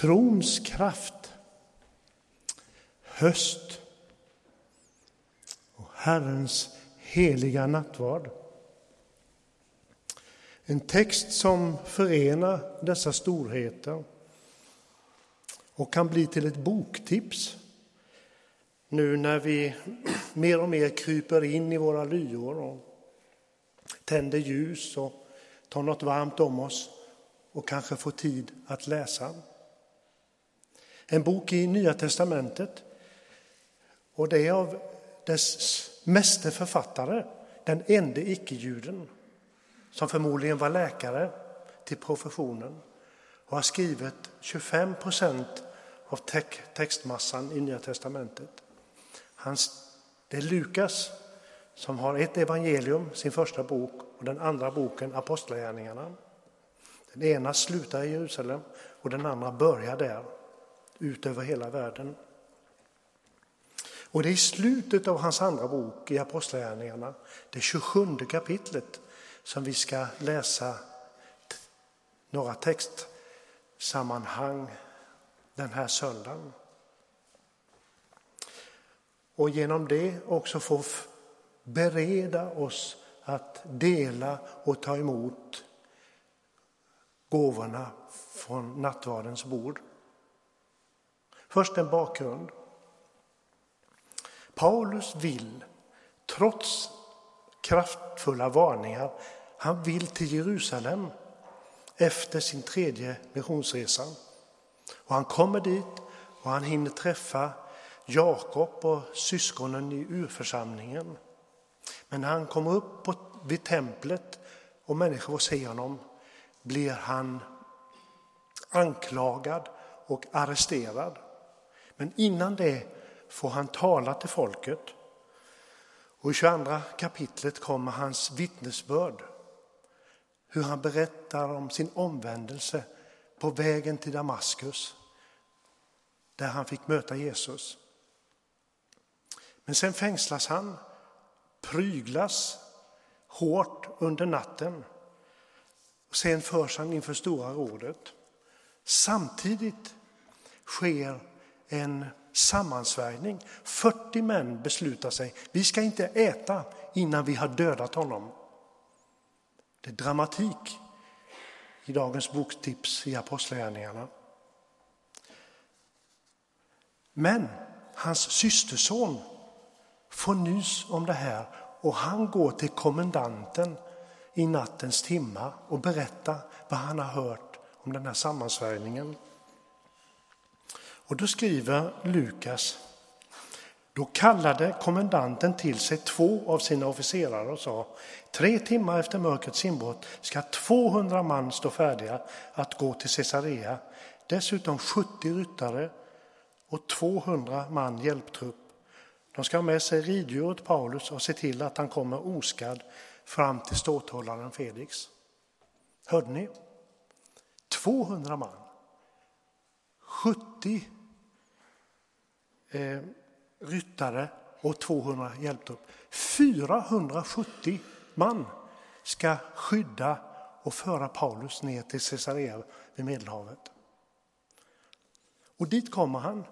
Trons kraft. Höst. Och Herrens heliga nattvard. En text som förenar dessa storheter och kan bli till ett boktips nu när vi mer och mer kryper in i våra lyor och tänder ljus och tar något varmt om oss och kanske får tid att läsa. En bok i Nya testamentet och det är av dess meste författare, den ende icke-juden som förmodligen var läkare till professionen och har skrivit 25 procent av textmassan i Nya testamentet. Hans, det är Lukas som har ett evangelium, sin första bok, och den andra boken, Apostlagärningarna. Den ena slutar i Jerusalem och den andra börjar där, ut över hela världen. Och det är i slutet av hans andra bok, i Apostlagärningarna, det 27 kapitlet, som vi ska läsa några textsammanhang den här söndagen. Och genom det också få bereda oss att dela och ta emot gåvorna från nattvardens bord. Först en bakgrund. Paulus vill, trots kraftfulla varningar, han vill till Jerusalem efter sin tredje missionsresa. Och han kommer dit och han hinner träffa Jakob och syskonen i urförsamlingen. Men när han kommer upp på, vid templet och människor ser honom blir han anklagad och arresterad. Men innan det får han tala till folket. Och I 22 kapitlet kommer hans vittnesbörd. Hur han berättar om sin omvändelse på vägen till Damaskus där han fick möta Jesus. Men sen fängslas han pryglas hårt under natten. Och sen förs han inför Stora rådet. Samtidigt sker en sammansvärjning. 40 män beslutar sig, vi ska inte äta innan vi har dödat honom. Det är dramatik i dagens boktips i Apostlagärningarna. Men hans systerson får nys om det här och han går till kommendanten i nattens timma och berättar vad han har hört om den här sammansvärjningen. Och då skriver Lukas då kallade kommendanten till sig två av sina officerare och sa tre timmar efter mörkrets inbrott ska 200 man stå färdiga att gå till Caesarea. Dessutom 70 ryttare och 200 man hjälptrupp de ska ha med sig riddjur åt Paulus och se till att han kommer oskadd fram till ståthållaren Felix. Hörde ni? 200 man. 70 eh, ryttare och 200 hjälptrupp. 470 man ska skydda och föra Paulus ner till Caesarea vid Medelhavet. Och dit kommer han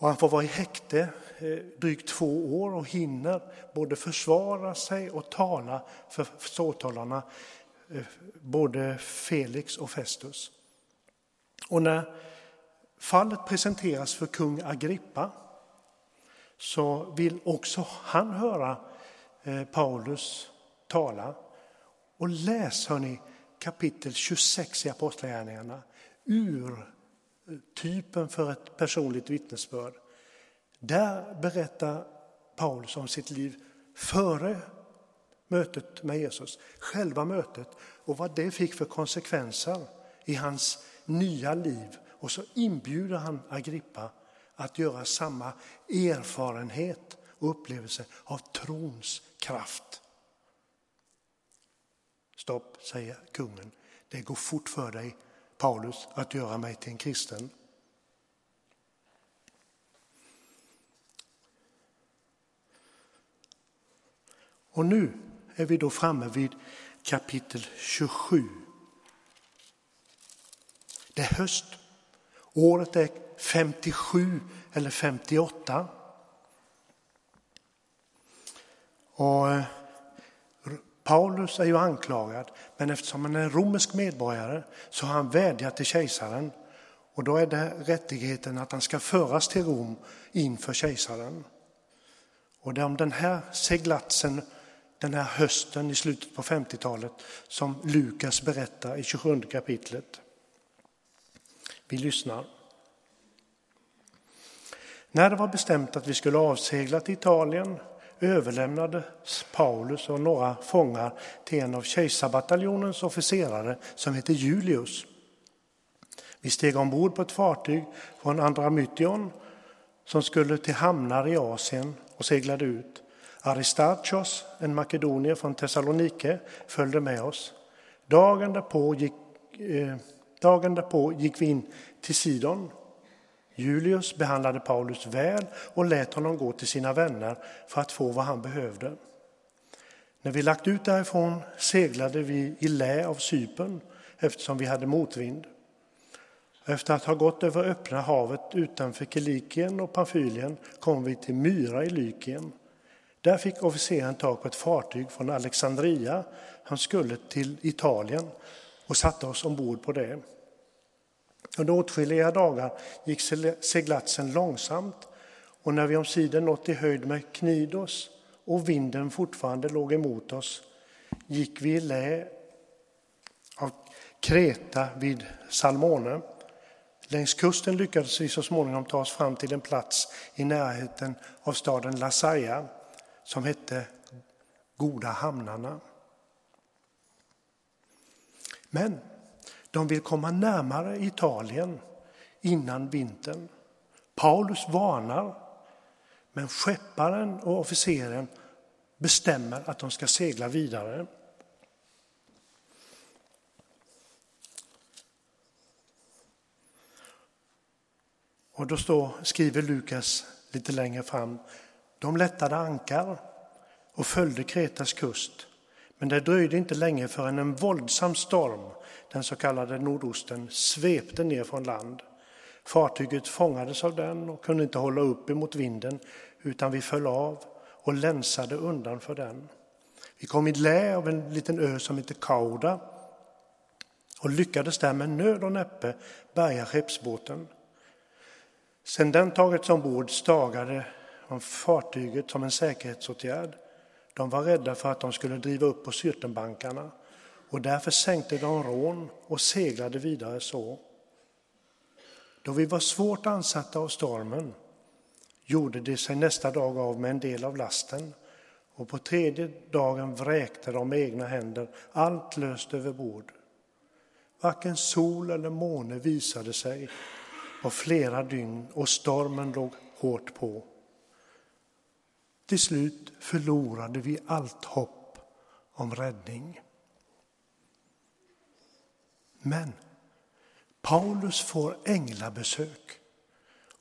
och han får vara i häkte eh, drygt två år och hinner både försvara sig och tala för ståthållarna, eh, både Felix och Festus. Och när fallet presenteras för kung Agrippa så vill också han höra eh, Paulus tala. Och läs hörni, kapitel 26 i Apostlagärningarna ur eh, typen för ett personligt vittnesbörd. Där berättar Paulus om sitt liv före mötet med Jesus, själva mötet och vad det fick för konsekvenser i hans nya liv. Och så inbjuder han Agrippa att göra samma erfarenhet och upplevelse av trons kraft. Stopp, säger kungen. Det går fort för dig Paulus att göra mig till en kristen. Och nu är vi då framme vid kapitel 27. Det är höst Året är 57 eller 58. Och eh, Paulus är ju anklagad, men eftersom han är romersk medborgare så har han vädjat till kejsaren. Och då är det rättigheten att han ska föras till Rom inför kejsaren. Och det är om den här seglatsen den här hösten i slutet på 50-talet som Lukas berättar i 27 kapitlet. Vi lyssnar. När det var bestämt att vi skulle avsegla till Italien överlämnades Paulus och några fångar till en av kejsarbataljonens officerare som heter Julius. Vi steg ombord på ett fartyg från Andramytion som skulle till hamnar i Asien och seglade ut. Aristarchos, en makedonier från Thessalonike, följde med oss. Dagen därpå gick, eh, dagen därpå gick vi in till Sidon. Julius behandlade Paulus väl och lät honom gå till sina vänner för att få vad han behövde. När vi lagt ut därifrån seglade vi i lä av Cypern eftersom vi hade motvind. Efter att ha gått över öppna havet utanför Kilikien och Pamfylien kom vi till Myra i Lykien. Där fick officeren tag på ett fartyg från Alexandria. Han skulle till Italien och satte oss ombord på det. Under åtskilliga dagar gick seglatsen långsamt och när vi omsider nått i höjd med Knidos och vinden fortfarande låg emot oss gick vi i lä av Kreta vid Salmone. Längs kusten lyckades vi så småningom ta oss fram till en plats i närheten av staden Lasaya som hette Goda hamnarna. Men de vill komma närmare Italien innan vintern. Paulus varnar, men skepparen och officeren bestämmer att de ska segla vidare. Och då står, skriver Lukas lite längre fram de lättade ankar och följde Kretas kust. Men det dröjde inte länge förrän en våldsam storm, den så kallade nordosten, svepte ner från land. Fartyget fångades av den och kunde inte hålla upp emot vinden utan vi föll av och länsade undan för den. Vi kom i lä av en liten ö som heter Kauda och lyckades där med nöd och näppe bärga skeppsbåten. Sedan den tagits ombord stagade om fartyget som en säkerhetsåtgärd. De var rädda för att de skulle driva upp på Syrtenbankarna och därför sänkte de rån och seglade vidare så. Då vi var svårt ansatta av stormen gjorde de sig nästa dag av med en del av lasten och på tredje dagen vräkte de med egna händer allt löst över bord. Varken sol eller måne visade sig på flera dygn och stormen låg hårt på. Till slut förlorade vi allt hopp om räddning. Men Paulus får änglabesök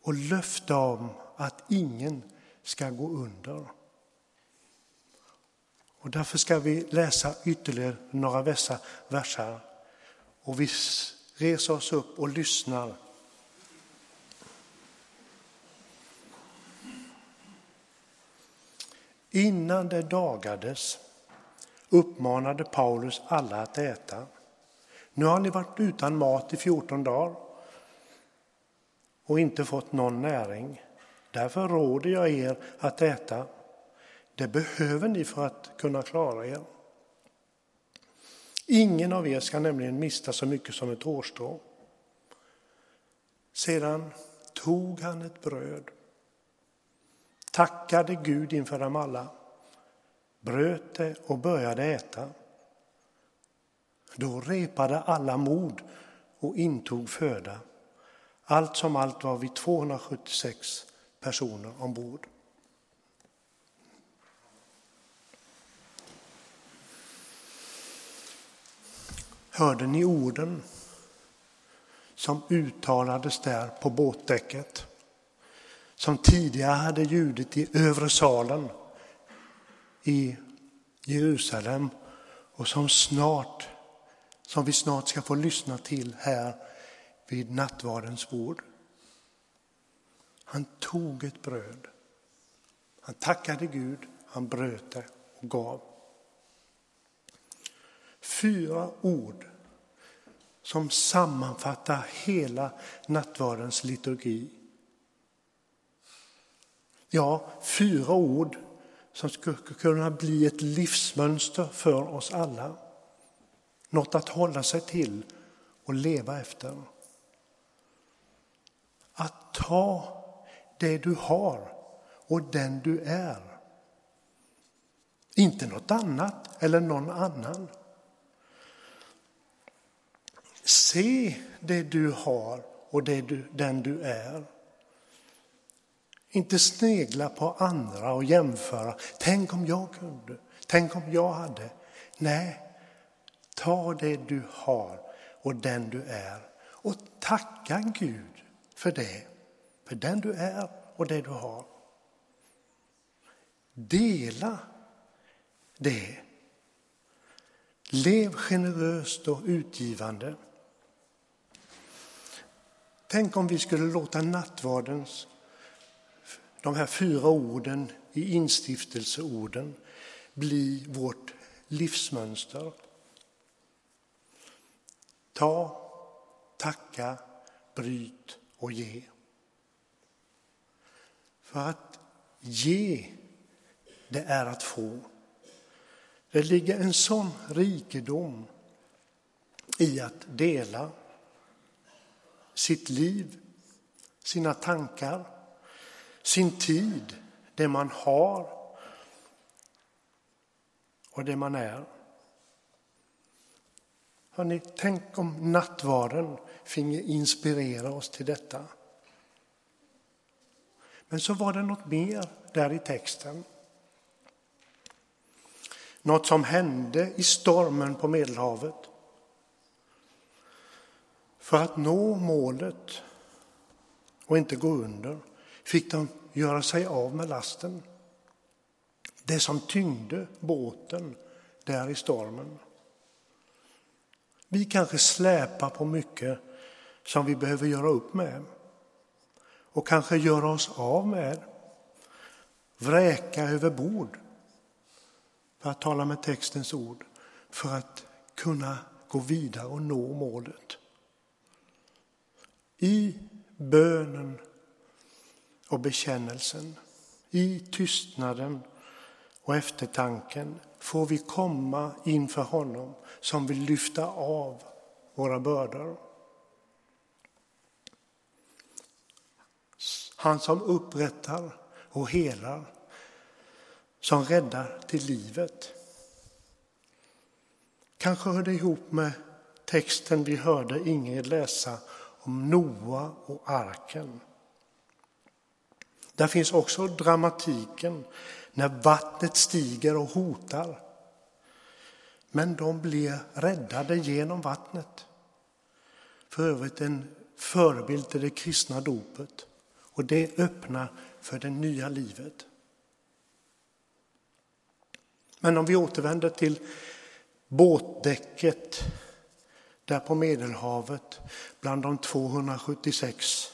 och löfte om att ingen ska gå under. Och därför ska vi läsa ytterligare några verser och vi reser oss upp och lyssnar Innan det dagades uppmanade Paulus alla att äta. Nu har ni varit utan mat i 14 dagar och inte fått någon näring. Därför råder jag er att äta. Det behöver ni för att kunna klara er. Ingen av er ska nämligen mista så mycket som ett hårstrå. Sedan tog han ett bröd tackade Gud inför dem alla, bröt det och började äta. Då repade alla mod och intog föda. Allt som allt var vi 276 personer ombord. Hörde ni orden som uttalades där på båtdäcket? Som tidigare hade ljudit i övre salen i Jerusalem och som snart, som vi snart ska få lyssna till här vid nattvardens bord. Han tog ett bröd. Han tackade Gud, han bröt det och gav. Fyra ord som sammanfattar hela nattvardens liturgi. Ja, fyra ord som skulle kunna bli ett livsmönster för oss alla. Något att hålla sig till och leva efter. Att ta det du har och den du är. Inte något annat eller någon annan. Se det du har och det du, den du är. Inte snegla på andra och jämföra. Tänk om jag kunde. Tänk om jag hade. Nej, ta det du har och den du är och tacka Gud för det. För den du är och det du har. Dela det. Lev generöst och utgivande. Tänk om vi skulle låta nattvardens, de här fyra orden i instiftelseorden, bli vårt livsmönster. Ta, tacka, bryt och ge. För att ge, det är att få. Det ligger en sån rikedom i att dela sitt liv, sina tankar, sin tid, det man har och det man är. Hörrni, tänk om nattvarden finge inspirera oss till detta. Men så var det något mer där i texten. Något som hände i stormen på Medelhavet. För att nå målet och inte gå under fick de göra sig av med lasten. Det som tyngde båten där i stormen. Vi kanske släpar på mycket som vi behöver göra upp med och kanske göra oss av med, vräka över bord, för att tala med textens ord, för att kunna gå vidare och nå målet. I bönen och bekännelsen, i tystnaden och eftertanken får vi komma inför honom som vill lyfta av våra bördor. Han som upprättar och helar, som räddar till livet. Kanske hör det ihop med texten vi hörde Ingrid läsa om Noa och arken. Där finns också dramatiken när vattnet stiger och hotar. Men de blir räddade genom vattnet. För övrigt en förebild till det kristna dopet. Och det öppnar för det nya livet. Men om vi återvänder till båtdäcket där på Medelhavet bland de 276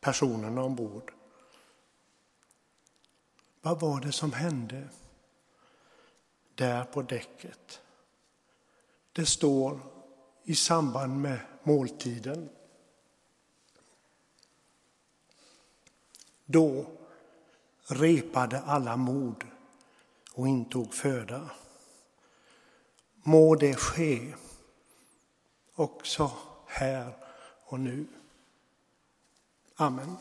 personerna ombord. Vad var det som hände där på däcket? Det står i samband med måltiden. Då repade alla mod och intog föda. Må det ske också här och nu. Amen.